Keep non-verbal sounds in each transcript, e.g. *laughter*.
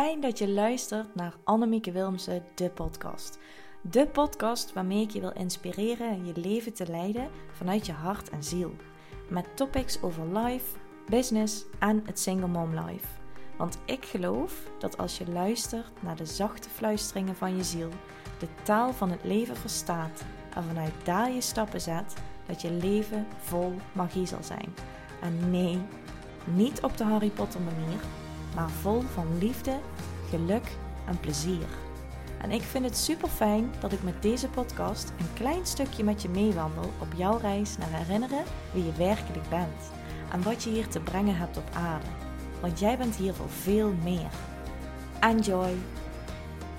fijn dat je luistert naar Annemieke Wilmsen, de podcast. De podcast waarmee ik je wil inspireren je leven te leiden vanuit je hart en ziel. Met topics over life, business en het single mom life. Want ik geloof dat als je luistert naar de zachte fluisteringen van je ziel, de taal van het leven verstaat en vanuit daar je stappen zet, dat je leven vol magie zal zijn. En nee, niet op de Harry Potter manier, maar vol van liefde, geluk en plezier. En ik vind het super fijn dat ik met deze podcast een klein stukje met je meewandel op jouw reis naar herinneren wie je werkelijk bent en wat je hier te brengen hebt op aarde. Want jij bent hier voor veel meer. Enjoy!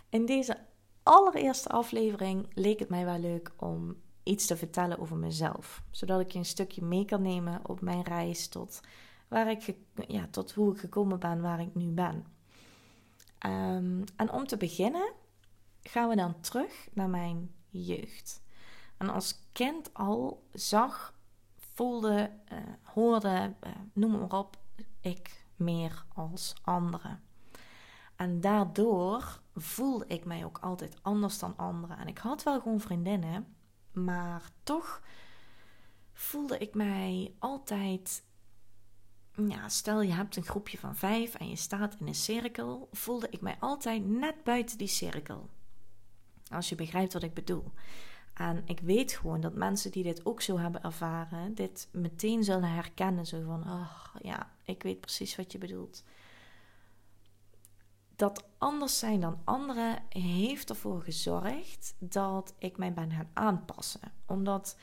In deze allereerste aflevering leek het mij wel leuk om iets te vertellen over mezelf, zodat ik je een stukje mee kan nemen op mijn reis tot waar ik, ja, tot hoe ik gekomen ben waar ik nu ben. Ehm, en om te beginnen gaan we dan terug naar mijn jeugd. En als kind al zag, voelde, uh, hoorde, uh, noem maar op, ik meer als anderen. En daardoor voelde ik mij ook altijd anders dan anderen. En ik had wel gewoon vriendinnen, maar toch voelde ik mij altijd stel je hebt een groepje van vijf en je staat in een cirkel, voelde ik mij altijd net buiten die cirkel. Als je begrijpt wat ik bedoel. En ik weet gewoon dat mensen die dit ook zo hebben ervaren, dit meteen zullen herkennen. Zo van, oh ja, ik weet precies wat je bedoelt. Dat anders zijn dan anderen heeft ervoor gezorgd dat ik mij ben gaan aanpassen. Omdat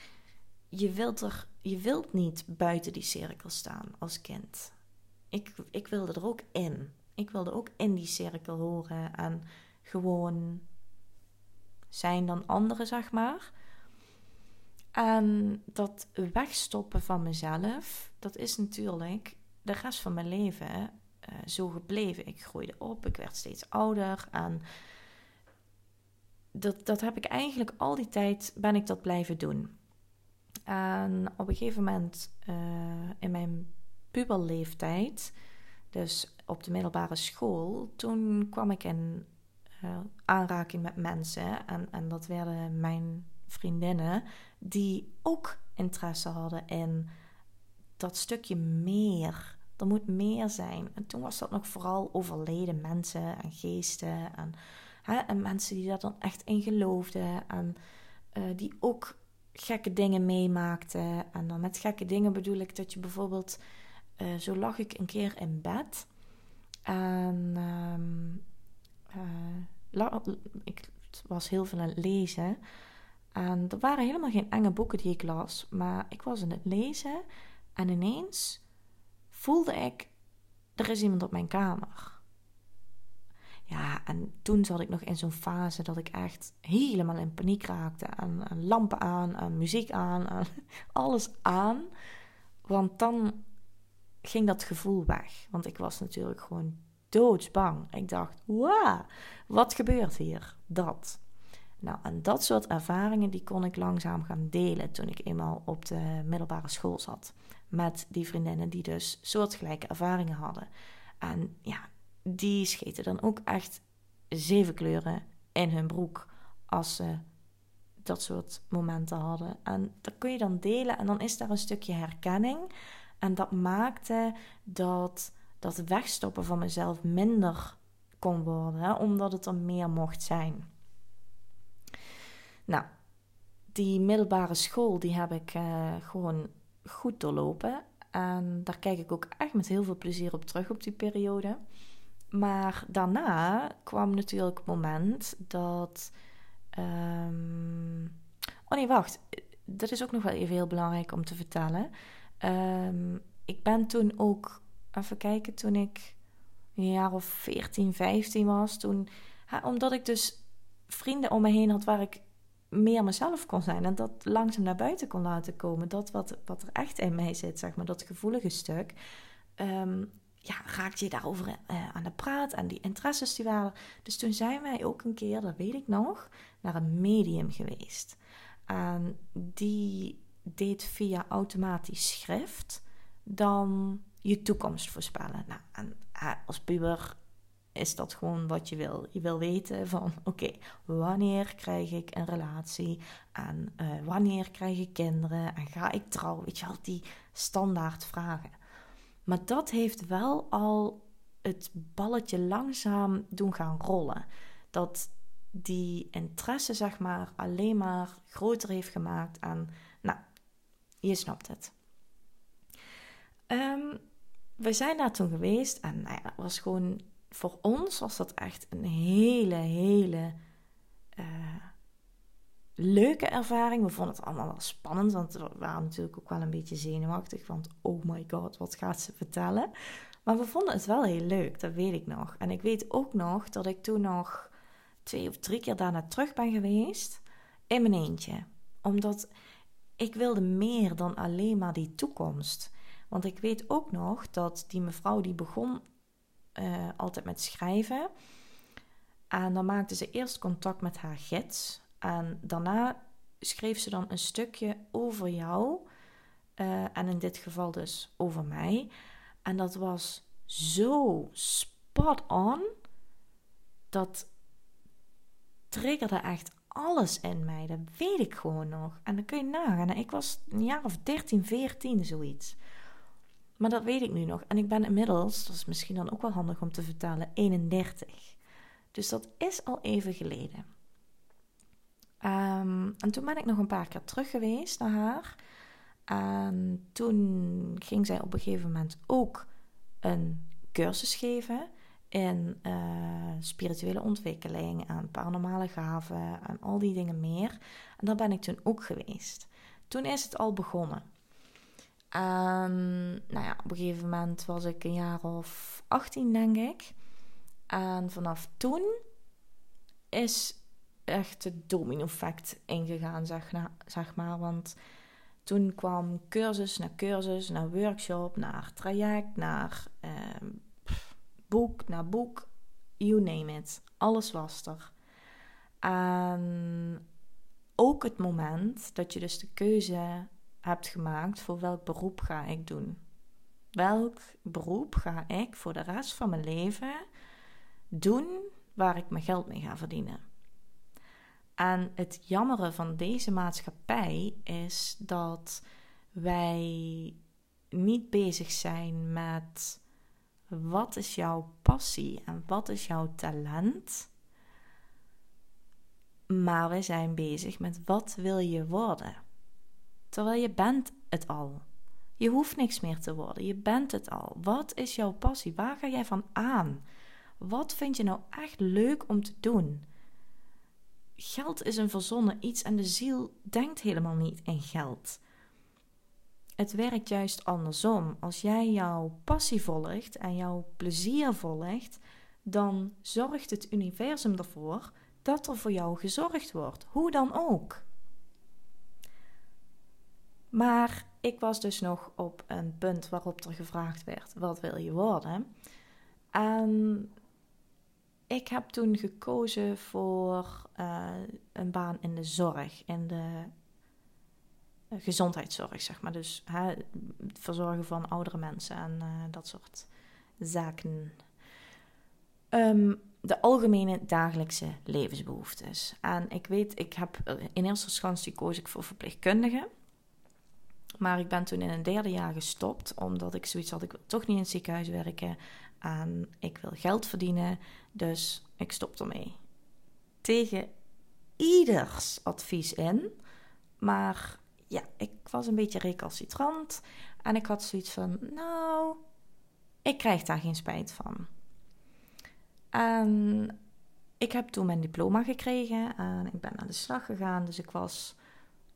je wilt, er, je wilt niet buiten die cirkel staan als kind. Ik, ik wilde er ook in. Ik wilde ook in die cirkel horen en gewoon zijn dan anderen, zeg maar. En dat wegstoppen van mezelf, dat is natuurlijk de rest van mijn leven uh, zo gebleven. Ik groeide op, ik werd steeds ouder en dat, dat heb ik eigenlijk al die tijd ben ik dat blijven doen. En op een gegeven moment uh, in mijn puberleeftijd, dus op de middelbare school, toen kwam ik in uh, aanraking met mensen. En, en dat werden mijn vriendinnen, die ook interesse hadden in dat stukje meer. Er moet meer zijn. En toen was dat nog vooral overleden mensen en geesten. En, hè, en mensen die daar dan echt in geloofden. En uh, die ook gekke dingen meemaakte. En dan met gekke dingen bedoel ik dat je bijvoorbeeld, uh, zo lag ik een keer in bed. En um, uh, ik was heel veel aan het lezen. En er waren helemaal geen enge boeken die ik las. Maar ik was aan het lezen en ineens voelde ik, er is iemand op mijn kamer. Ja, en toen zat ik nog in zo'n fase dat ik echt helemaal in paniek raakte. En, lampen aan, muziek aan, *laughs* alles aan. Want dan ging dat gevoel weg. Want ik was natuurlijk gewoon doodsbang. Ik dacht, wauw, wat gebeurt hier? Dat. Nou, en dat soort ervaringen die kon ik langzaam gaan delen toen ik eenmaal op de middelbare school zat. Met die vriendinnen die dus soortgelijke ervaringen hadden. En ja, die scheten dan ook echt zeven kleuren in hun broek als ze dat soort momenten hadden. En dat kun je dan delen en dan is daar een stukje herkenning. En dat maakte dat dat wegstoppen van mezelf minder kon worden, omdat het er meer mocht zijn. Nou, die middelbare school die heb ik uh, gewoon goed doorlopen. En daar kijk ik ook echt met heel veel plezier op terug op die periode. Maar daarna kwam natuurlijk het moment dat. Um... Oh nee, wacht. Dat is ook nog wel even heel belangrijk om te vertellen. Um, ik ben toen ook. Even kijken, toen ik een jaar of 14, 15 was. Toen, omdat ik dus vrienden om me heen had waar ik meer mezelf kon zijn. En dat langzaam naar buiten kon laten komen. Dat wat, wat er echt in mij zit, zeg maar. Dat gevoelige stuk. Um, ja, raakte je daarover uh, aan de praat en die interesses die waren. Dus toen zijn wij ook een keer, dat weet ik nog, naar een medium geweest. En die deed via automatisch schrift dan je toekomst voorspellen. Nou, en uh, als puber is dat gewoon wat je wil. Je wil weten van, *laughs* oké, wanneer krijg ik een relatie? En uh, wanneer krijg ik kinderen? En ga ik trouwen? Weet je wel, die standaard vragen. Maar dat heeft wel al het balletje langzaam doen gaan rollen. Dat die interesse, zeg maar, alleen maar groter heeft gemaakt. En, nou, je snapt het. Um, we zijn daar toen geweest en nou ja, was gewoon voor ons was dat echt een hele, hele leuke ervaring. We vonden het allemaal wel spannend, want we waren natuurlijk ook wel een beetje zenuwachtig. Want oh my god, wat gaat ze vertellen? Maar we vonden het wel heel leuk, dat weet ik nog. En ik weet ook nog dat ik toen nog twee of drie keer daarna terug ben geweest in mijn eentje. Omdat ik wilde meer dan alleen maar die toekomst. Want ik weet ook nog dat die mevrouw die begon uh, altijd met schrijven. En dan maakte ze eerst contact met haar gids. En daarna schreef ze dan een stukje over jou. Uh, en in dit geval dus over mij. En dat was zo spot on. Dat triggerde echt alles in mij. Dat weet ik gewoon nog. En dan kun je nagaan. Ik was een jaar of 13, 14, zoiets. Maar dat weet ik nu nog. En ik ben inmiddels, dat is misschien dan ook wel handig om te vertellen, 31. Dus dat is al even geleden. Ehm, en toen ben ik nog een paar keer terug geweest naar haar. En toen ging zij op een gegeven moment ook een cursus geven in uh, spirituele ontwikkeling en paranormale gaven en al die dingen meer. En daar ben ik toen ook geweest. Toen is het al begonnen. En nou ja, op een gegeven moment was ik een jaar of 18, denk ik. En vanaf toen is echt het domino-effect ingegaan, zeg, zeg maar. Want toen kwam cursus naar cursus, naar workshop, naar traject, naar ehm, boek, naar boek. You name it. Alles was er. En ook het moment dat je dus de keuze hebt gemaakt voor welk beroep ga ik doen. Welk beroep ga ik voor de rest van mijn leven doen waar ik mijn geld mee ga verdienen? En het jammere van deze maatschappij is dat wij niet bezig zijn met wat is jouw passie en wat is jouw talent. Maar we zijn bezig met wat wil je worden. Terwijl je bent het al. Je hoeft niks meer te worden. Je bent het al. Wat is jouw passie? Waar ga jij van aan? Wat vind je nou echt leuk om te doen? Geld is een verzonnen iets en de ziel denkt helemaal niet in geld. Het werkt juist andersom. Als jij jouw passie volgt en jouw plezier volgt, dan zorgt het universum ervoor dat er voor jou gezorgd wordt. Hoe dan ook. Maar ik was dus nog op een punt waarop er gevraagd werd: wat wil je worden? En ik heb toen gekozen voor uh, een baan in de zorg, in de gezondheidszorg, zeg maar. Dus hè, het verzorgen van oudere mensen en uh, dat soort zaken. Um, de algemene dagelijkse levensbehoeftes. En ik weet, ik heb in eerste instantie koos ik voor verpleegkundigen. Maar ik ben toen in een derde jaar gestopt, omdat ik zoiets had, ik wil toch niet in het ziekenhuis werken en ik wil geld verdienen, dus ik stop ermee. Tegen ieders advies in, maar ja, ik was een beetje recalcitrant en ik had zoiets van, nou, ik krijg daar geen spijt van. En ik heb toen mijn diploma gekregen en ik ben aan de slag gegaan, dus ik was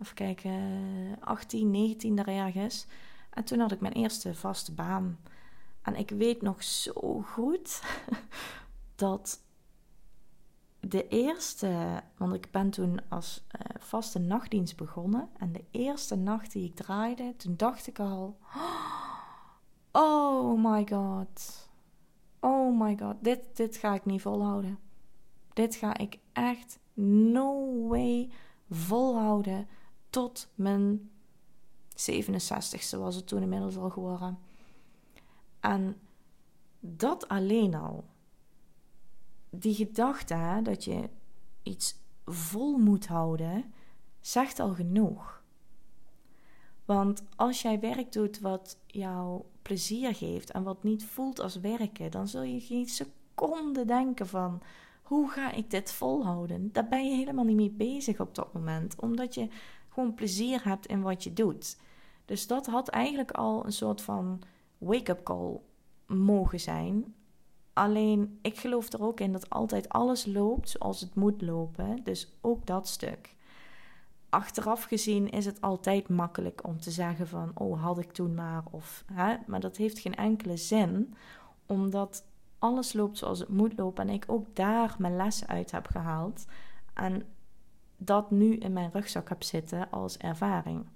even kijken, 18, 19 daar ergens. En toen had ik mijn eerste vaste baan. En ik weet nog zo goed dat de eerste, want ik ben toen als uh, vaste nachtdienst begonnen. En de eerste nacht die ik draaide, toen dacht ik al: *gasps* Oh my god. Oh my god, dit, dit ga ik niet volhouden. Dit ga ik echt no way volhouden tot mijn 67ste was het toen inmiddels al geworden. En dat alleen al die gedachte dat je iets vol moet houden, zegt al genoeg. Want als jij werk doet wat jou plezier geeft en wat niet voelt als werken, dan zul je geen seconde denken van hoe ga ik dit volhouden? Daar ben je helemaal niet mee bezig op dat moment, omdat je gewoon plezier hebt in wat je doet. Dus dat had eigenlijk al een soort van wake-up call mogen zijn. Alleen ik geloof er ook in dat altijd alles loopt zoals het moet lopen. Dus ook dat stuk. Achteraf gezien is het altijd makkelijk om te zeggen van oh had ik toen maar of hè, maar dat heeft geen enkele zin omdat alles loopt zoals het moet lopen en ik ook daar mijn lessen uit heb gehaald en dat nu in mijn rugzak heb zitten als ervaring.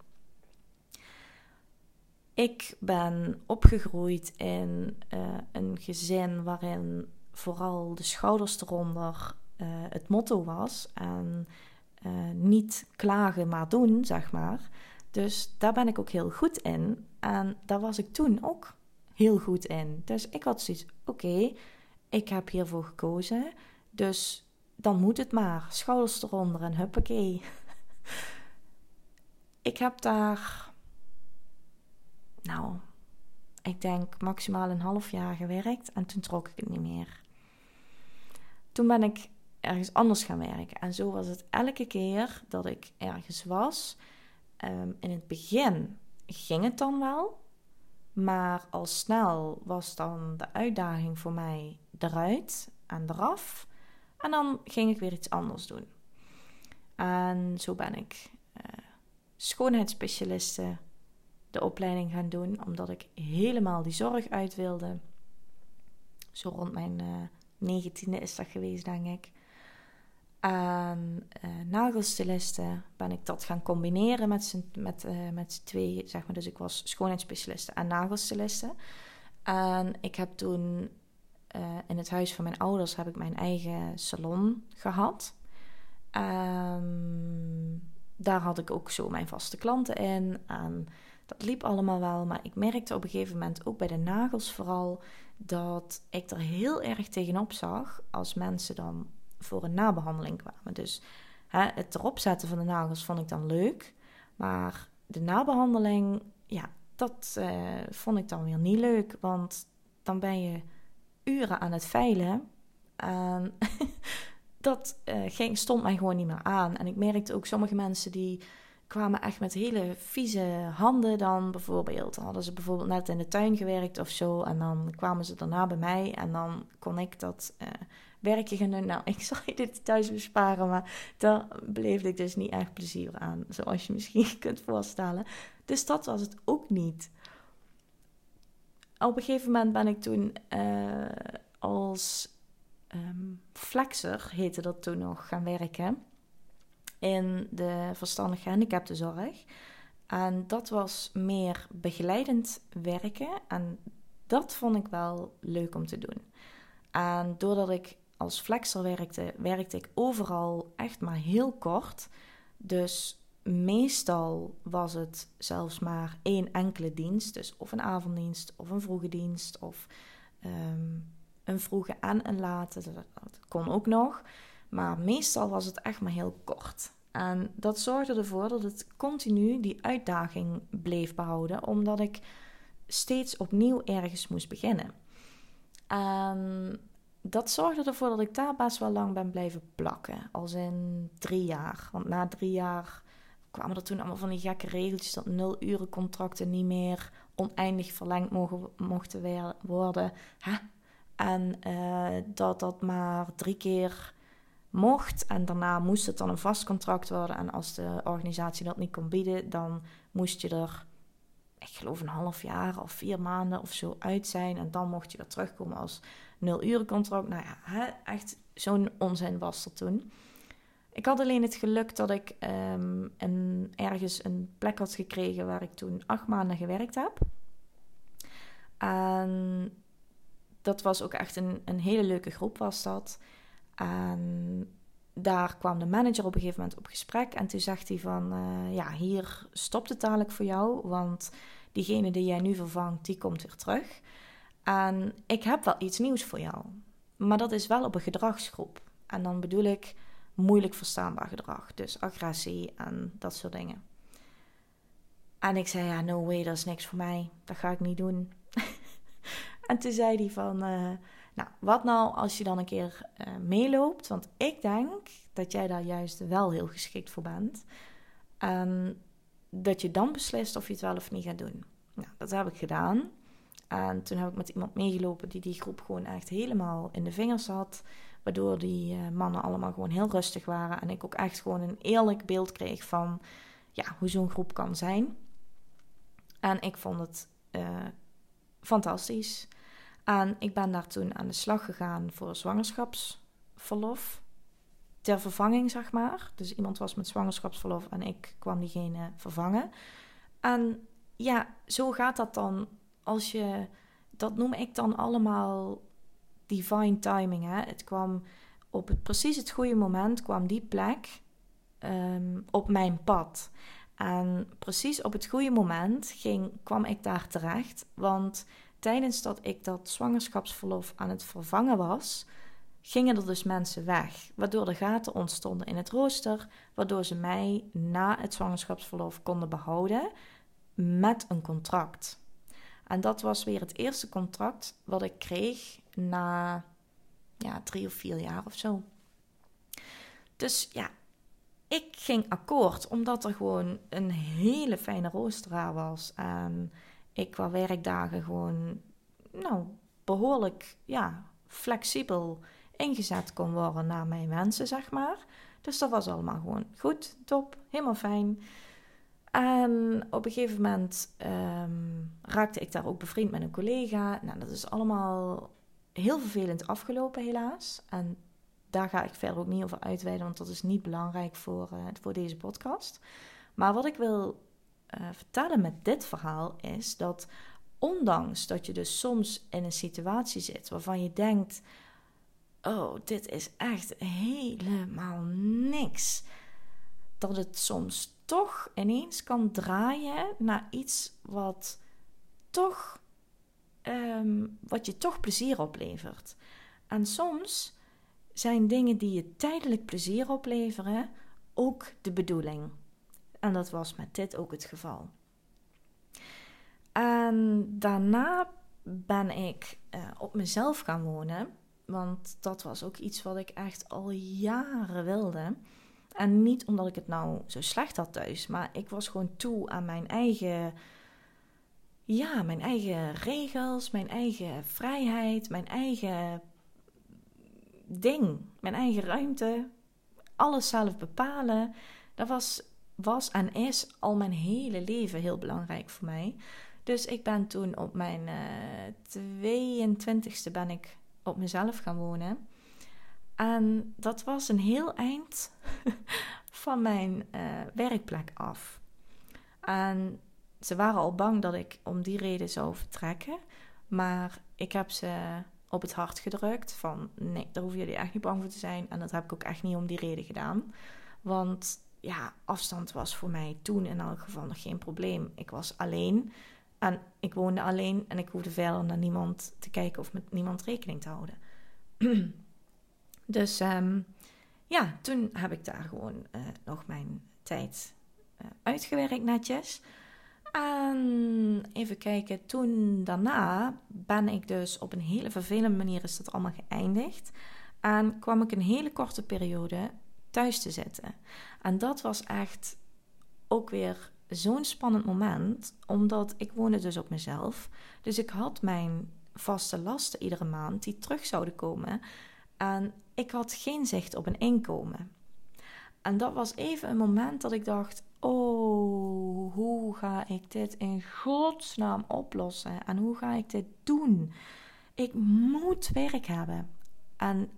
Ik ben opgegroeid in uh, een gezin waarin vooral de schouders eronder uh, het motto was. En uh, niet klagen, maar doen, zeg maar. Dus daar ben ik ook heel goed in. En daar was ik toen ook heel goed in. Dus ik had zoiets, oké, ik heb hiervoor gekozen. Dus dan moet het maar. Schouders eronder en huppakee. *laughs* ik heb daar nou, ik denk maximaal een half jaar gewerkt en toen trok ik het niet meer. Toen ben ik ergens anders gaan werken. En zo was het elke keer dat ik ergens was. Um, in het begin ging het dan wel. Maar al snel was dan de uitdaging voor mij eruit en eraf. En dan ging ik weer iets anders doen. En zo ben ik uh, schoonheidsspecialiste de opleiding gaan doen, omdat ik helemaal die zorg uit wilde. Zo rond mijn uh, negentiende is dat geweest, denk ik. En uh, ben ik dat gaan combineren met z'n met, uh, met twee, zeg maar. Dus ik was schoonheidsspecialiste en nagelstyliste. En ik heb toen in het huis van mijn ouders heb ik mijn eigen salon gehad. Um, daar had ik ook zo mijn vaste klanten in. En dat liep allemaal wel, maar ik merkte op een gegeven moment ook bij de nagels vooral dat ik er heel erg tegenop zag als mensen dan voor een nabehandeling kwamen. Dus hè, het erop zetten van de nagels vond ik dan leuk, maar de nabehandeling, ja, dat uh, vond ik dan weer niet leuk, want dan ben je uren aan het veilen. En *laughs* dat uh, ging, stond mij gewoon niet meer aan. En ik merkte ook sommige mensen die kwamen echt met hele vieze handen dan bijvoorbeeld. Hadden ze bijvoorbeeld net in de tuin gewerkt of zo. En dan kwamen ze daarna bij mij en dan kon ik dat uh, werkje gaan doen. Nou, *laughs* ik zal je dit thuis besparen, maar daar beleefde ik dus niet echt plezier aan. Zoals je misschien *laughs* kunt voorstellen. Dus dat was het ook niet. Op een gegeven moment ben ik toen uh, als um, flexer, heette dat toen nog, gaan werken in de verstandig gehandicaptenzorg. En dat was meer begeleidend werken. En dat vond ik wel leuk om te doen. En doordat ik als flexer werkte, werkte ik overal echt maar heel kort. Dus meestal was het zelfs maar één enkele dienst. Dus of een avonddienst of een vroege dienst of ehm, een vroege en een late. Dat kon ook nog. Maar meestal was het echt maar heel kort. En dat zorgde ervoor dat het continu die uitdaging bleef behouden, omdat ik steeds opnieuw ergens moest beginnen. En dat zorgde ervoor dat ik daar best wel lang ben blijven plakken, als in drie jaar. Want na drie jaar kwamen er toen allemaal van die gekke regeltjes dat nul uren contracten niet meer oneindig verlengd mogen, mochten worden. Hè? En uh, dat dat maar drie keer mocht. En daarna moest het dan een vast contract worden. En als de organisatie dat niet kon bieden, dan moest je er, ik geloof, een half jaar of vier maanden of zo uit zijn. En dan mocht je weer terugkomen als nul uren contract. Nou ja, hè, echt zo'n onzin was er toen. Ik had alleen het geluk dat ik een, ergens een plek had gekregen waar ik toen acht maanden gewerkt heb. En dat was ook echt een, een hele leuke groep was dat. En daar kwam de manager op een gegeven moment op gesprek. En toen zegt hij van, uh, ja, hier stopt het dadelijk voor jou. Want diegene die jij nu vervangt, die komt weer terug. En ik heb wel iets nieuws voor jou. maar dat is wel op een gedragsgroep. En dan bedoel ik moeilijk verstaanbaar gedrag. Dus agressie en dat soort dingen. En ik zei, ja, no way, dat is niks voor mij. Dat ga ik niet doen. *laughs* en toen zei hij van, uh, nou, wat nou als je dan een keer uh, meeloopt? Want ik denk dat jij daar juist wel heel geschikt voor bent. En dat je dan beslist of je het wel of niet gaat doen. Nou, dat heb ik gedaan. En toen heb ik met iemand meegelopen die die groep gewoon echt helemaal in de vingers had. Waardoor die uh, mannen allemaal gewoon heel rustig waren. En ik ook echt gewoon een eerlijk beeld kreeg van ja, hoe zo'n groep kan zijn. En ik vond het uh, fantastisch. En ik ben daar toen aan de slag gegaan voor zwangerschapsverlof. Ter vervanging, zeg maar. Dus iemand was met zwangerschapsverlof en ik kwam diegene vervangen. En ja, zo gaat dat dan als je. Dat noem ik dan allemaal divine timing. Hè? Het kwam op het, precies het goede moment, kwam die plek um, op mijn pad. En precies op het goede moment ging, kwam ik daar terecht. Want tijdens dat ik dat zwangerschapsverlof aan het vervangen was, gingen er dus mensen weg. Waardoor er gaten ontstonden in het rooster. Waardoor ze mij na het zwangerschapsverlof konden behouden met een contract. En dat was weer het eerste contract wat ik kreeg na ja, drie of vier jaar of zo. Dus ja, ik ging akkoord omdat er gewoon een hele fijne roosteraar was. En ik qua werkdagen gewoon, nou, behoorlijk, ja, flexibel ingezet kon worden naar mijn wensen, zeg maar. Dus dat was allemaal gewoon goed, top, helemaal fijn. En op een gegeven moment ehm, raakte ik daar ook bevriend met een collega. Nou, dat is allemaal heel vervelend afgelopen, helaas. En daar ga ik verder ook niet over uitweiden, want dat is niet belangrijk voor, uh, voor deze podcast. Maar wat ik wil uh, vertellen met dit verhaal is dat ondanks dat je dus soms in een situatie zit waarvan je denkt: Oh, dit is echt helemaal niks. Dat het soms toch ineens kan draaien naar iets wat toch, ehm, wat je toch plezier oplevert. En soms zijn dingen die je tijdelijk plezier opleveren ook de bedoeling. En dat was met dit ook het geval. En daarna ben ik uh, op mezelf gaan wonen. Want dat was ook iets wat ik echt al jaren wilde. En niet omdat ik het nou zo slecht had thuis, maar ik was gewoon toe aan mijn eigen, ja, mijn eigen regels, mijn eigen vrijheid, mijn eigen ding, mijn eigen ruimte, alles zelf bepalen. Dat was, was en is al mijn hele leven heel belangrijk voor mij. Dus ik ben toen op mijn uh, eh, 22e ben ik op mezelf gaan wonen. En dat was een heel eind *laughs* van mijn uh, werkplek af. En ze waren al bang dat ik om die reden zou vertrekken. Maar ik heb ze op het hart gedrukt van nee, daar hoeven jullie echt niet bang voor te zijn. En dat heb ik ook echt niet om die reden gedaan. Want ja, afstand was voor mij toen in elk geval nog geen probleem. Ik was alleen en ik woonde alleen en ik hoefde verder naar niemand te kijken of met niemand rekening te houden. *clears throat* dus um, ja, toen heb ik daar gewoon uh, nog mijn tijd uh, uitgewerkt netjes. En even kijken, toen daarna ben ik dus op een hele vervelende manier is dat allemaal geëindigd. En kwam ik een hele korte periode thuis te zitten. En dat was echt ook weer zo'n spannend moment, omdat ik woonde dus op mezelf. Dus ik had mijn vaste lasten iedere maand die terug zouden komen. En ik had geen zicht op een inkomen. En dat was even een moment dat ik dacht: Oh, hoe ga ik dit in godsnaam oplossen? En hoe ga ik dit doen? Ik moet werk hebben. En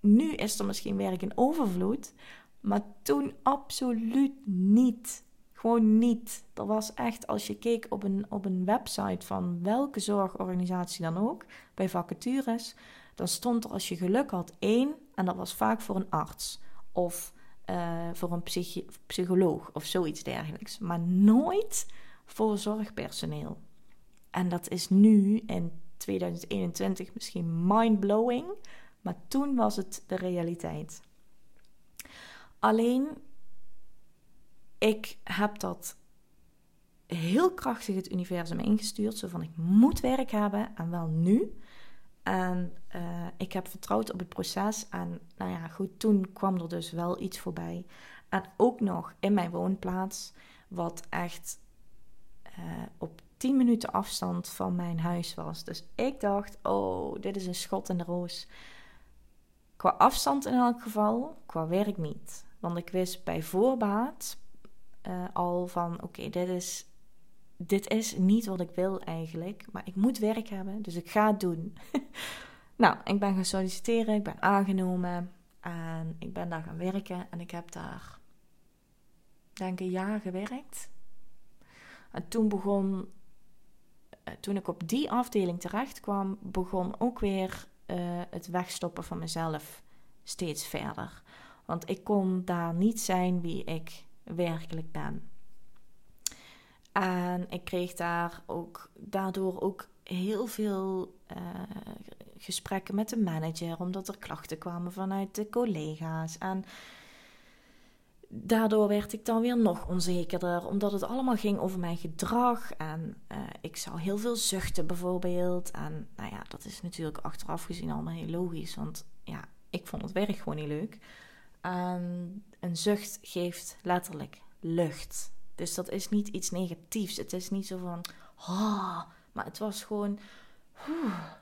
nu is er misschien werk in overvloed, maar toen absoluut niet. Gewoon niet. Er was echt, als je keek op een, op een website van welke zorgorganisatie dan ook, bij vacatures, dan stond er als je geluk had één en dat was vaak voor een arts of uh, voor een psycholoog of zoiets dergelijks, maar nooit voor zorgpersoneel. En dat is nu in 2021 misschien mind-blowing, maar toen was het de realiteit. Alleen, ik heb dat heel krachtig het universum ingestuurd. Zo van, ik moet werk hebben en wel nu. En uh, ik heb vertrouwd op het proces. En nou ja, goed, toen kwam er dus wel iets voorbij. En ook nog in mijn woonplaats, wat echt uh, op 10 minuten afstand van mijn huis was. Dus ik dacht, oh, dit is een schot in de roos. Qua afstand in elk geval, qua werk niet. Want ik wist bij voorbaat uh, al van, oké, dit is dit is niet wat ik wil eigenlijk, maar ik moet werk hebben, dus ik ga het doen. *laughs* nou, ik ben gaan solliciteren, ik ben aangenomen en ik ben daar gaan werken en ik heb daar, denk ik, een jaar gewerkt. En toen begon, eh, toen ik op die afdeling terecht kwam, begon ook weer uh, het wegstoppen van mezelf steeds verder. Want ik kon daar niet zijn wie ik werkelijk ben. En ik kreeg daar ook, daardoor ook heel veel uh, gesprekken met de manager, omdat er klachten kwamen vanuit de collega's. En daardoor werd ik dan weer nog onzekerder, omdat het allemaal ging over mijn gedrag. En uh, ik zou heel veel zuchten bijvoorbeeld. En nou ja, dat is natuurlijk achteraf gezien allemaal heel logisch, want ja, ik vond het werk gewoon niet leuk. En een zucht geeft letterlijk lucht. Dus dat is niet iets negatiefs. Het is niet zo van, ah, maar het was gewoon,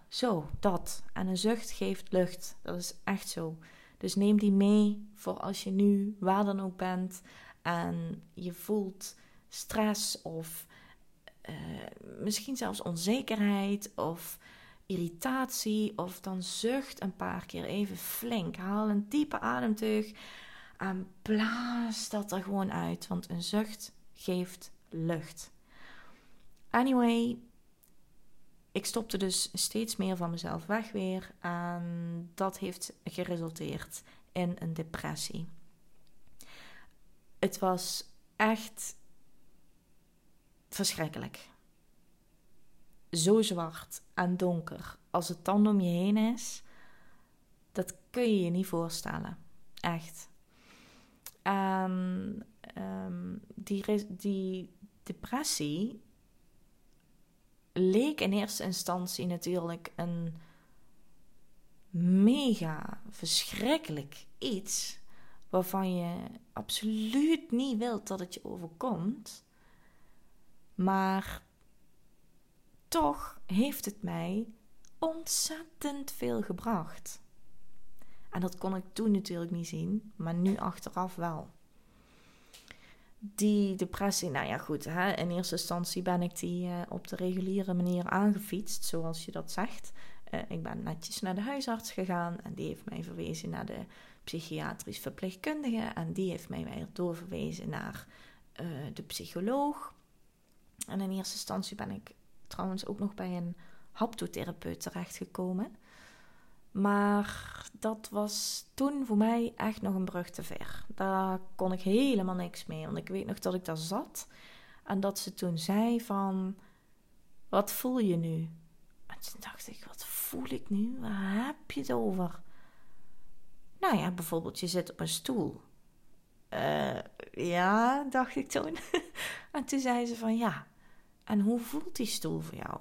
zo, dat. En een zucht geeft lucht. Dat is echt zo. Dus neem die mee voor als je nu waar dan ook bent en je voelt stress of uh, misschien zelfs onzekerheid of irritatie of dan zucht een paar keer even flink. Haal een diepe ademteug en blaas dat er gewoon uit. Want een zucht geeft lucht. Anyway, ik stopte dus steeds meer van mezelf weg weer. En dat heeft geresulteerd in een depressie. Het was echt verschrikkelijk. Zo zwart en donker als het dan om je heen is, dat kun je je niet voorstellen. Echt. En um, die, die depressie leek in eerste instantie natuurlijk een mega verschrikkelijk iets waarvan je absoluut niet wilt dat het je overkomt. Maar toch heeft het mij ontzettend veel gebracht. En dat kon ik toen natuurlijk niet zien, maar nu achteraf wel die depressie, nou ja, goed. Hè, in eerste instantie ben ik die uh, op de reguliere manier aangefietst, zoals je dat zegt. Uh, ik ben netjes naar de huisarts gegaan en die heeft mij verwezen naar de psychiatrisch verpleegkundige. En die heeft mij weer doorverwezen naar uh, de psycholoog. En in eerste instantie ben ik trouwens ook nog bij een haptotherapeut terechtgekomen. Maar dat was toen voor mij echt nog een brug te ver. Daar kon ik helemaal niks mee. Want ik weet nog dat ik daar zat en dat ze toen zei van... Wat voel je nu? En toen dacht ik, wat voel ik nu? Waar heb je het over? Nou ja, bijvoorbeeld je zit op een stoel. Uh, ja, dacht ik toen. *laughs* en toen zei ze van ja, en hoe voelt die stoel voor jou?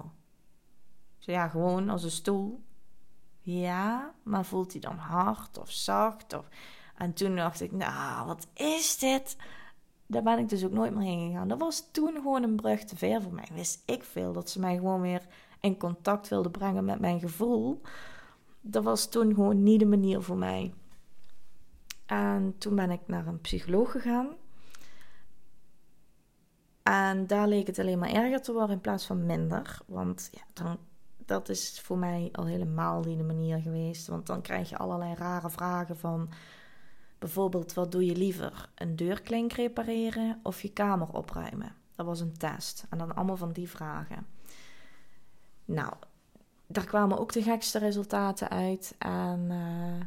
Zo ja, gewoon als een stoel. Ja, maar voelt hij dan hard of zacht? Of... En toen dacht ik, nou, wat is dit? Daar ben ik dus ook nooit meer heen gegaan. Dat was toen gewoon een brug te ver voor mij. Wist ik veel dat ze mij gewoon weer in contact wilden brengen met mijn gevoel. Dat was toen gewoon niet de manier voor mij. En toen ben ik naar een psycholoog gegaan. En daar leek het alleen maar erger te worden in plaats van minder. Want ja, dan dat is voor mij al helemaal niet de manier geweest. Want dan krijg je allerlei rare vragen van... Bijvoorbeeld, wat doe je liever? Een deurklink repareren of je kamer opruimen? Dat was een test. En dan allemaal van die vragen. Nou, daar kwamen ook de gekste resultaten uit. En uh,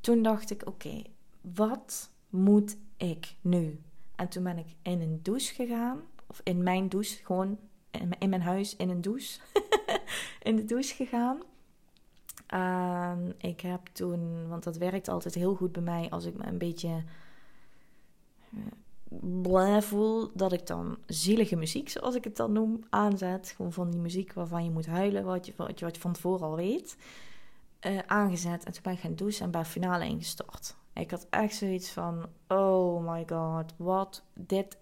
toen dacht ik, oké, wat moet ik nu? En toen ben ik in een douche gegaan. Of in mijn douche, gewoon in mijn huis in een douche. *laughs* *laughs* in de douche gegaan. En ik heb toen, want dat werkt altijd heel goed bij mij als ik me een beetje eh, blij voel, dat ik dan zielige muziek, zoals ik het dan noem, aanzet. Gewoon van die muziek waarvan je moet huilen, wat je, wat je, wat je van tevoren al weet. Uh, aangezet en toen ben ik gaan douchen en bij finale ingestort. Ik had echt zoiets van: oh my god, wat dit.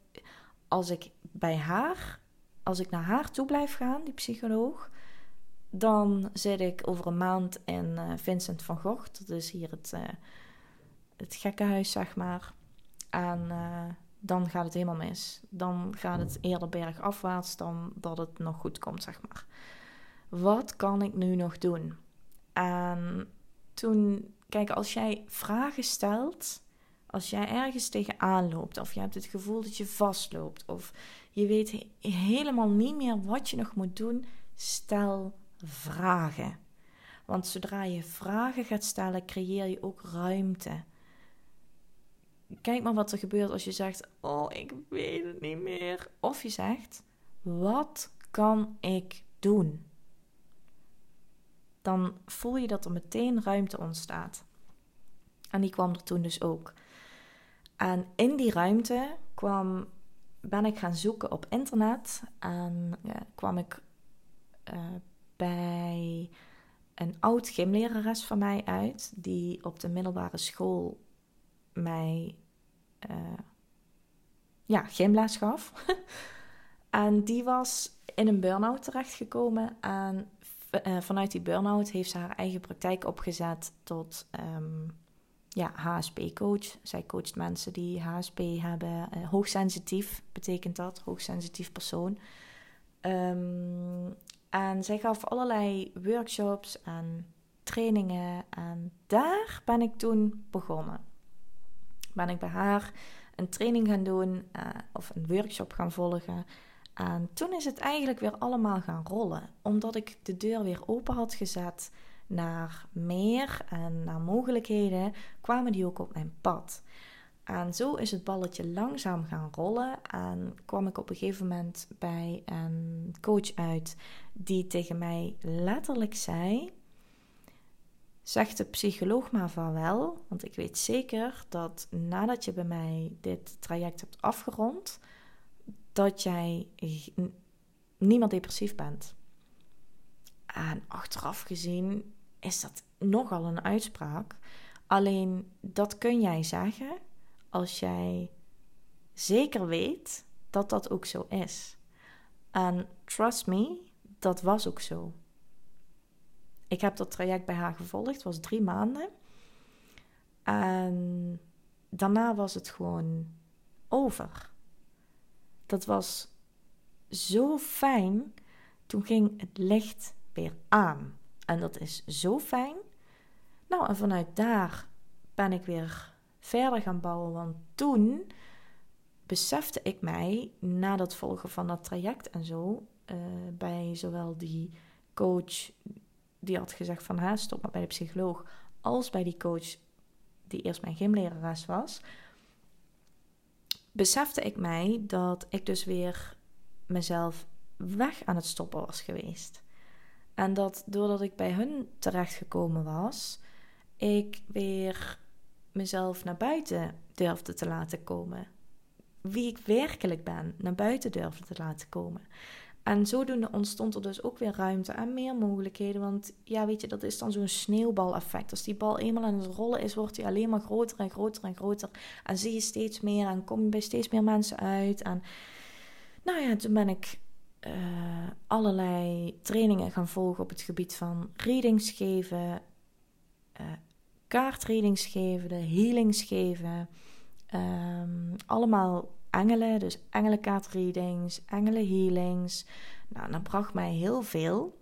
Als ik bij haar, als ik naar haar toe blijf gaan, die psycholoog, dan zit ik over een maand in uh, Vincent van Gogh. Dat is hier het, uh, het gekkenhuis, zeg maar. En uh, dan gaat het helemaal mis. Dan gaat het eerder bergafwaarts dan dat het nog goed komt, zeg maar. Wat kan ik nu nog doen? En toen, kijk, als jij vragen stelt, als jij ergens tegenaan loopt, of je hebt het gevoel dat je vastloopt, of je weet helemaal niet meer wat je nog moet doen, stel vragen. Want zodra je vragen gaat stellen, creëer je ook ruimte. Kijk maar wat er gebeurt als je zegt: Oh, ik weet het niet meer. Of je zegt: Wat kan ik doen? Dan voel je dat er meteen ruimte ontstaat. En die kwam er toen dus ook. En in die ruimte kwam, ben ik gaan zoeken op internet. En ja, kwam ik uh, bij een oud gymlerares van mij uit, die op de middelbare school mij uh, ja, gymles gaf. *laughs* en die was in een burn-out terechtgekomen. En vanuit die burn-out heeft ze haar eigen praktijk opgezet tot um, ja, HSP-coach. Zij coacht mensen die HSP hebben. Uh, hoogsensitief betekent dat, hoogsensitief persoon. Um, en zij gaf allerlei workshops en trainingen. En daar ben ik toen begonnen. Ben ik bij haar een training gaan doen uh, of een workshop gaan volgen. En toen is het eigenlijk weer allemaal gaan rollen. Omdat ik de deur weer open had gezet naar meer en naar mogelijkheden, kwamen die ook op mijn pad. En zo is het balletje langzaam gaan rollen. En kwam ik op een gegeven moment bij een coach uit die tegen mij letterlijk zei: Zeg de psycholoog maar van wel, want ik weet zeker dat nadat je bij mij dit traject hebt afgerond, dat jij niet meer depressief bent. En achteraf gezien is dat nogal een uitspraak. Alleen dat kun jij zeggen als jij zeker weet dat dat ook zo is. En trust me, dat was ook zo. Ik heb dat traject bij haar gevolgd, was drie maanden. En daarna was het gewoon over. Dat was zo fijn. Toen ging het licht weer aan. En dat is zo fijn. Nou, en vanuit daar ben ik weer verder gaan bouwen. Want toen besefte ik mij, na dat volgen van dat traject en zo, uh, bij zowel die coach die had gezegd van ha, stop maar bij de psycholoog, als bij die coach die eerst mijn gymlerares was, besefte ik mij dat ik dus weer mezelf weg aan het stoppen was geweest. En dat doordat ik bij hun terechtgekomen was, ik weer mezelf naar buiten durfde te laten komen. Wie ik werkelijk ben, naar buiten durfde te laten komen. En zodoende ontstond er dus ook weer ruimte en meer mogelijkheden. Want ja, weet je, dat is dan zo'n sneeuwbaleffect. Als die bal eenmaal aan het rollen is, wordt die alleen maar groter en groter en groter. En zie je steeds meer en kom je bij steeds meer mensen uit. En nou ja, toen ben ik uh, allerlei trainingen gaan volgen op het gebied van readings geven, uh, kaartreadings geven, de healings geven. Um, allemaal engelen, dus engelenkaartreadings, healings. Nou, dat bracht mij heel veel,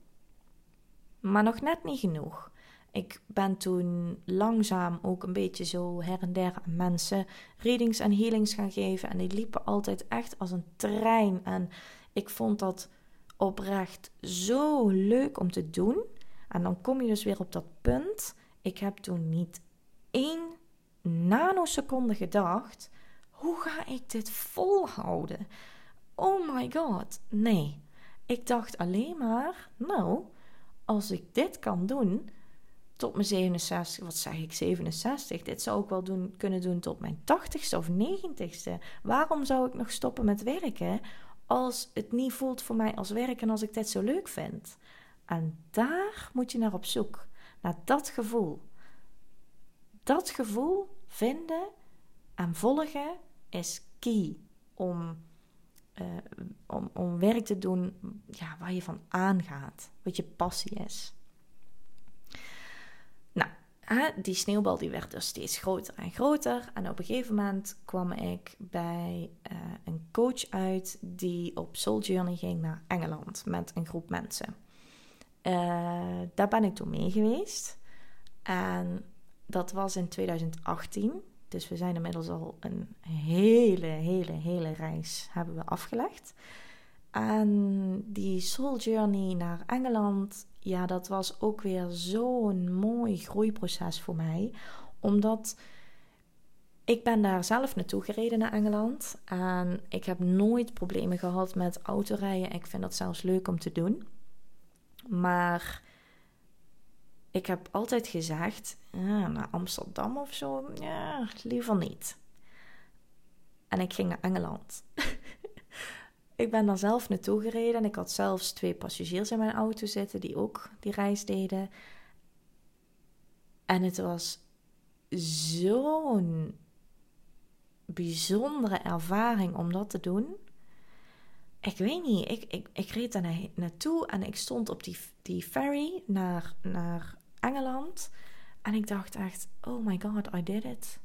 maar nog net niet genoeg. Ik ben toen langzaam ook een beetje zo her en der aan mensen readings en healings gaan geven. En die liepen altijd echt als een trein. En ik vond dat oprecht zo leuk om te doen. En dan kom je dus weer op dat punt ik heb toen niet één nanoseconde gedacht: hoe ga ik dit volhouden? Oh my god, nee. Ik dacht alleen maar: nou, als ik dit kan doen tot mijn 67, wat zeg ik, 67. Dit zou ik wel doen, kunnen doen tot mijn 80ste of 90ste. Waarom zou ik nog stoppen met werken als het niet voelt voor mij als werk en als ik dit zo leuk vind? En daar moet je naar op zoek, naar dat gevoel. Dat gevoel vinden en volgen is key om, uh, om, om werk te doen ja, waar je van aangaat, wat je passie is. Nou, die sneeuwbal die werd dus steeds groter en groter. En op een gegeven moment kwam ik bij uh, een coach uit die op Soul Journey ging naar Engeland met een groep mensen. Uh, daar ben ik toen mee geweest. En dat was in 2018. Dus we zijn inmiddels al een hele, hele, hele reis hebben we afgelegd. En die Soul Journey naar Engeland, ja, dat was ook weer zo'n mooi groeiproces voor mij. Omdat ik ben daar zelf naartoe gereden naar Engeland. En ik heb nooit problemen gehad met autorijden. Ik vind dat zelfs leuk om te doen. Maar ik heb altijd gezegd, ja, naar Amsterdam of zo, ja, liever niet. En ik ging naar Engeland. *laughs* ik ben daar zelf naartoe gereden en ik had zelfs twee passagiers in mijn auto zitten die ook die reis deden. En het was zo'n bijzondere ervaring om dat te doen. Ik weet niet, ik, ik, ik reed daar naartoe en ik stond op die, die ferry naar, naar Engeland. En ik dacht echt, oh my god, I did it.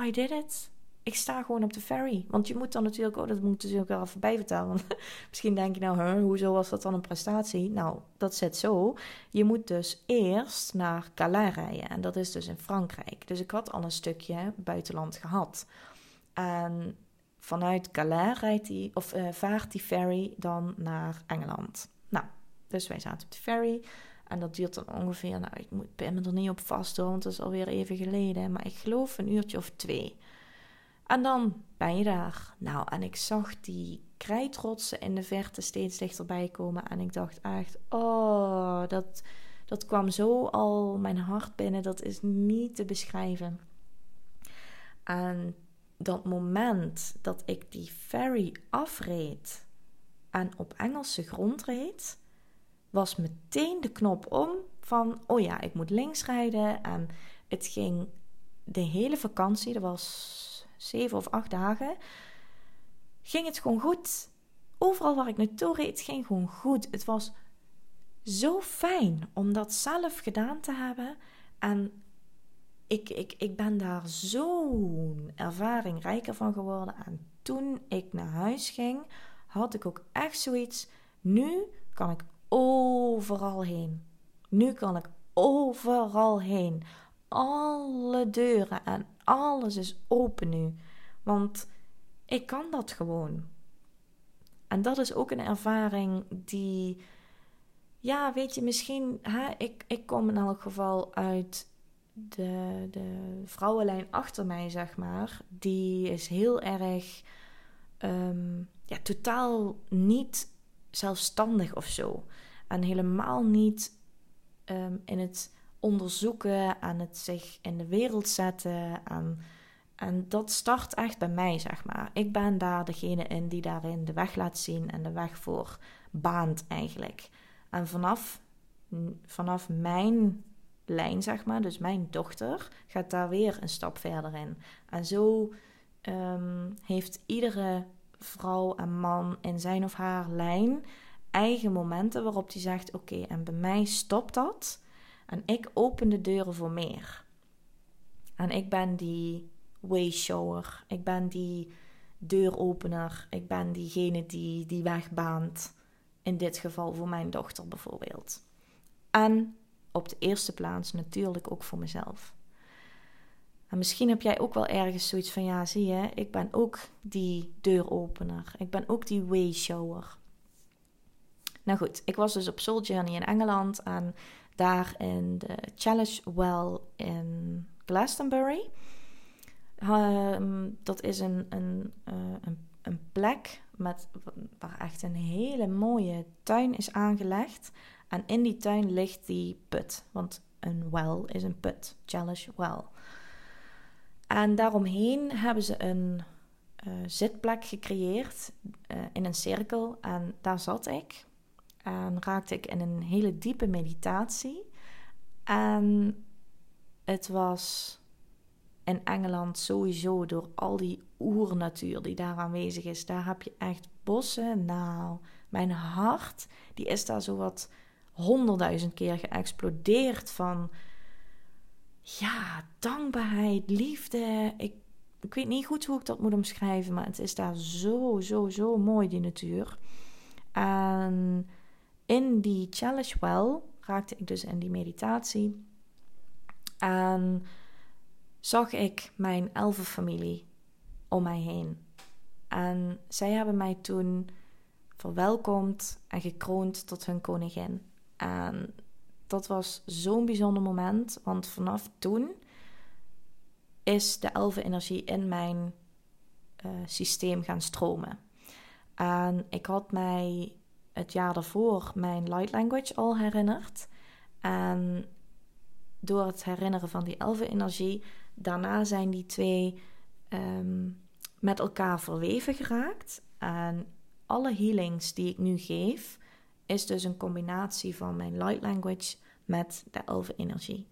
I did it. Ik sta gewoon op de ferry. Want je moet dan natuurlijk, oh, dat moet ik natuurlijk wel even bijvertellen. *laughs* Misschien denk je nou, hoezo was dat dan een prestatie? Nou, dat zit zo. Je moet dus eerst naar Calais rijden. En dat is dus in Frankrijk. Dus ik had al een stukje buitenland gehad. En vanuit Calais rijdt die, of, uh, vaart die ferry dan naar Engeland. Nou, dus wij zaten op de ferry. En dat duurt dan ongeveer, nou, ik ben me er niet op vast hoor, want het is alweer even geleden. Maar ik geloof een uurtje of twee. En dan ben je daar. Nou, en ik zag die krijtrotsen in de verte steeds dichterbij komen. En ik dacht echt, oh, dat, dat kwam zo al mijn hart binnen. Dat is niet te beschrijven. En dat moment dat ik die ferry afreed en op Engelse grond reed was meteen de knop om van, oh ja, ik moet links rijden. En het ging de hele vakantie, dat was zeven of acht dagen, ging het gewoon goed. Overal waar ik naartoe reed, ging gewoon goed. Het was zo fijn om dat zelf gedaan te hebben. En ik, ik, ik ben daar zo'n ervaring rijker van geworden. En toen ik naar huis ging, had ik ook echt zoiets. Nu kan ik overal heen. Nu kan ik overal heen. Alle deuren en alles is open nu. Want ik kan dat gewoon. En dat is ook een ervaring die. Ja, weet je, misschien. Hè, ik, ik kom in elk geval uit de, de vrouwenlijn achter mij, zeg maar. Die is heel erg. Um, ja, totaal niet zelfstandig of zo. En helemaal niet ehm, in het onderzoeken en het zich in de wereld zetten. En, en dat start echt bij mij, zeg maar. Ik ben daar degene in die daarin de weg laat zien en de weg voor baant eigenlijk. En vanaf, vanaf mijn lijn, zeg maar, dus mijn dochter, gaat daar weer een stap verder in. En zo um, heeft iedere vrouw en man in zijn of haar lijn eigen momenten waarop hij zegt: Oké, en bij mij stopt dat. En ik open de deuren voor meer. En ik ben die wayshower. Ik ben die deuropener. Ik ben diegene die die weg baant. In dit geval voor mijn dochter bijvoorbeeld. En op de eerste plaats natuurlijk ook voor mezelf. En misschien heb jij ook wel ergens zoiets van: ja, zie je, ik ben ook die deuropener. Ik ben ook die wayshower. Nou goed, ik was dus op Soul Journey in Engeland en daar in de Challenge Well in Glastonbury. Ehm, dat is een, een, uh, een, een, plek met, waar echt een hele mooie tuin is aangelegd. En in die tuin ligt die put. Want een well is een put. Challenge well. En daaromheen hebben ze een uh, zitplek gecreëerd uh, in een cirkel. En daar zat ik. En raakte ik in een hele diepe meditatie. En het was in Engeland sowieso door al die oernatuur die daar aanwezig is. Daar heb je echt bossen. Nou, mijn hart, die is daar zo wat honderdduizend keer geëxplodeerd van... Ja, dankbaarheid, liefde. Ik, ik weet niet goed hoe ik dat moet omschrijven, maar het is daar zo, zo, zo mooi, die natuur. En in die challenge well raakte ik dus in die meditatie. En zag ik mijn elfenfamilie om mij heen. En zij hebben mij toen verwelkomd en gekroond tot hun koningin. En dat was zo'n bijzonder moment, want vanaf toen is de elfenenergie in mijn uh, systeem gaan stromen. En ik had mij het jaar daarvoor mijn light language al herinnerd. En door het herinneren van die elfenenergie daarna zijn die twee ehm, met elkaar verweven geraakt. En alle healings die ik nu geef, is dus een combinatie van mijn light language met de elfenenergie.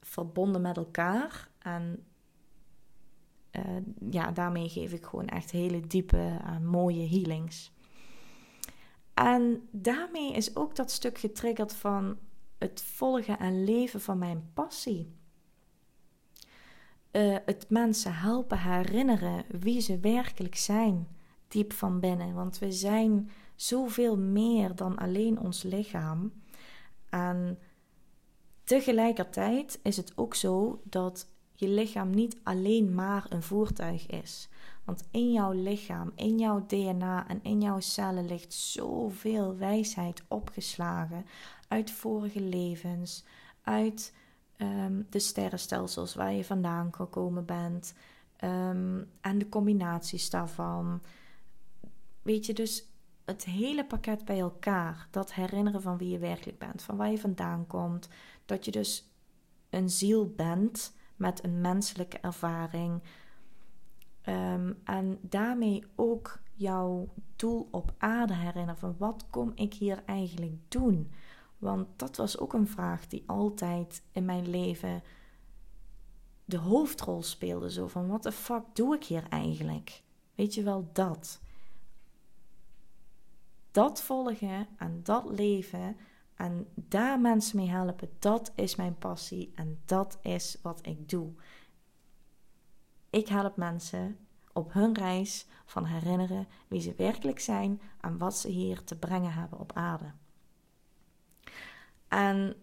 Verbonden met elkaar. En uh, ja, daarmee geef ik gewoon echt hele diepe, uh, mooie healings. En daarmee is ook dat stuk getriggerd van het volgen en leven van mijn passie. Uh, het mensen helpen herinneren wie ze werkelijk zijn, diep van binnen. Want we zijn zoveel meer dan alleen ons lichaam. En tegelijkertijd is het ook zo dat je lichaam niet alleen maar een voertuig is. Want in jouw lichaam, in jouw DNA en in jouw cellen ligt zoveel wijsheid opgeslagen uit vorige levens, uit um, de sterrenstelsels waar je vandaan gekomen bent um, en de combinaties daarvan. Weet je, dus het hele pakket bij elkaar, dat herinneren van wie je werkelijk bent, van waar je vandaan komt, dat je dus een ziel bent met een menselijke ervaring. Um, en daarmee ook jouw doel op aarde herinneren van wat kom ik hier eigenlijk doen? Want dat was ook een vraag die altijd in mijn leven de hoofdrol speelde. Zo van, wat de fuck doe ik hier eigenlijk? Weet je wel dat? Dat volgen en dat leven en daar mensen mee helpen, dat is mijn passie en dat is wat ik doe. Ik help mensen op hun reis van herinneren wie ze werkelijk zijn en wat ze hier te brengen hebben op aarde. En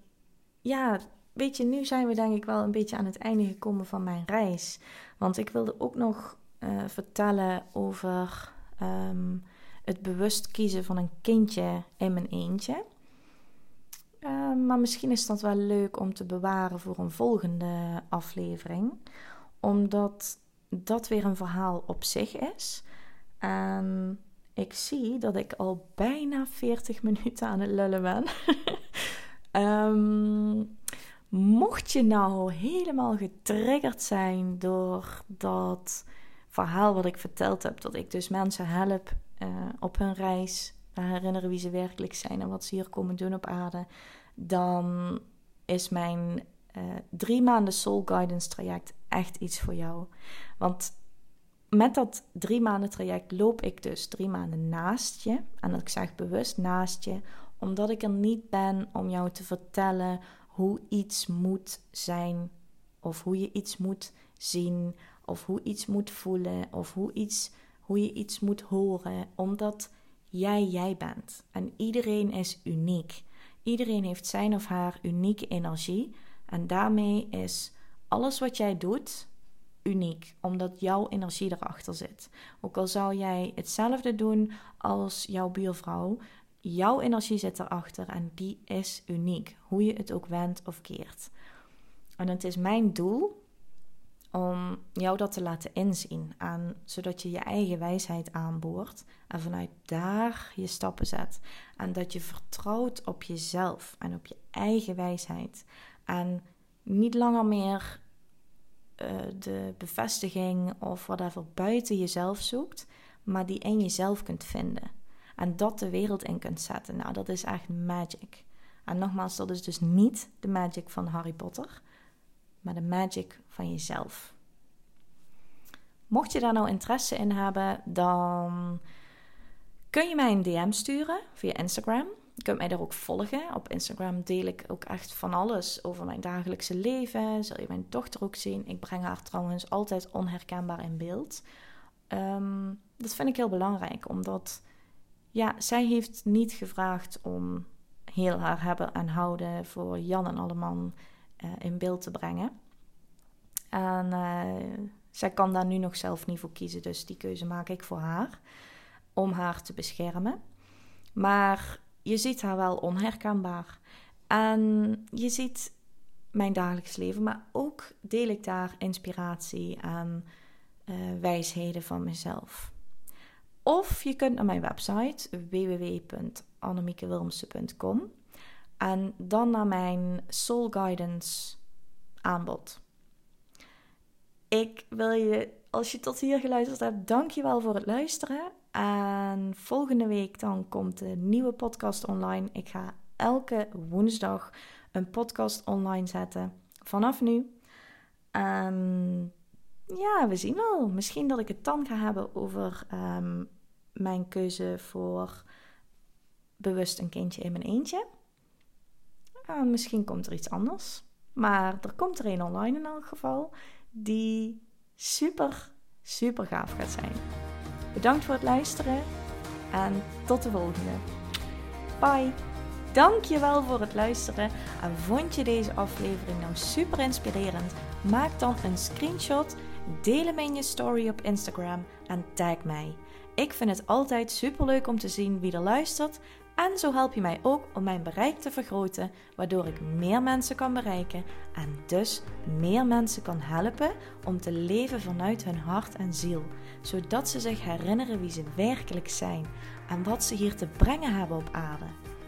ja, weet je, nu zijn we denk ik wel een beetje aan het einde gekomen van mijn reis. Want ik wilde ook nog uh, vertellen over um, het bewust kiezen van een kindje in mijn eentje. Uh, maar misschien is dat wel leuk om te bewaren voor een volgende aflevering. Omdat dat weer een verhaal op zich is. En ik zie dat ik al bijna 40 *laughs* minuten aan het lullen ben. Um, *laughs* mocht je nou helemaal getriggerd zijn door dat verhaal wat ik verteld heb, dat ik dus mensen help uh, op hun reis herinneren wie ze werkelijk zijn en wat ze hier komen doen op aarde, dan is mijn uh, drie maanden Soul Guidance traject echt iets voor jou. Want met dat drie maanden traject loop ik dus drie maanden naast je. En ik zeg bewust naast je, omdat ik er niet ben om jou te vertellen hoe iets moet zijn, of hoe je iets moet zien, of hoe iets moet voelen, of hoe, iets, hoe je iets moet horen, omdat jij jij bent. En iedereen is uniek. Iedereen heeft zijn of haar unieke energie. En daarmee is alles wat jij doet uniek, omdat jouw energie erachter zit. Ook al zou jij hetzelfde doen als jouw buurvrouw, Jouw energie zit erachter en die is uniek, hoe je het ook wendt of keert. En het is mijn doel om jou dat te laten inzien. En zodat je je eigen wijsheid aanboort en vanuit daar je stappen zet. En dat je vertrouwt op jezelf en op je eigen wijsheid. En niet langer meer uh, de bevestiging of whatever buiten jezelf zoekt, maar die in jezelf kunt vinden. En dat de wereld in kunt zetten. Nou, dat is echt magic. En nogmaals, dat is dus niet de magic van Harry Potter, de magic van jezelf. Mocht je daar nou interesse in hebben, dan kun je mij een DM sturen via Instagram. Je kunt mij daar ook volgen. Op Instagram deel ik ook echt van alles over mijn dagelijkse leven. Zul je mijn dochter ook zien. Ik breng haar trouwens altijd onherkenbaar in beeld. Ehm, dat vind ik heel belangrijk, omdat ja, zij heeft niet gevraagd om heel haar hebben en houden voor Jan en Alleman uh, in beeld te brengen. En uh, zij kan daar nu nog zelf niet voor kiezen, dus die keuze maak ik voor haar. Om haar te beschermen. Maar je ziet haar wel onherkenbaar. En je ziet mijn dagelijks leven, maar ook deel ik daar inspiratie en uh, wijsheden van mezelf. Of je kunt naar mijn website www.annemiekewilmsen.com en dan naar mijn Soul Guidance aanbod. Ik wil je, als je tot hier geluisterd hebt, dankjewel voor het luisteren. En volgende week dan komt de nieuwe podcast online. Ik ga elke woensdag een podcast online zetten. Vanaf nu. Ja, we zien wel. Misschien dat ik het dan ga hebben over um, mijn keuze voor bewust een kindje in mijn eentje. Uh, misschien komt er iets anders. Maar er komt er een online in elk geval. Die super, super gaaf gaat zijn. Bedankt voor het luisteren. En tot de volgende. Bye. Dankjewel voor het luisteren. En vond je deze aflevering nou super inspirerend? Maak dan een screenshot, deel hem in je story op Instagram en tag mij. Ik vind het altijd super leuk om te zien wie er luistert. En zo help je mij ook om mijn bereik te vergroten, waardoor ik meer mensen kan bereiken en dus meer mensen kan helpen om te leven vanuit hun hart en ziel, zodat ze zich herinneren wie ze werkelijk zijn en wat ze hier te brengen hebben op aarde.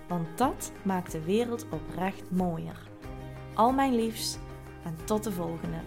Want dat maakt de wereld oprecht mooier. Al mijn liefst en tot de volgende.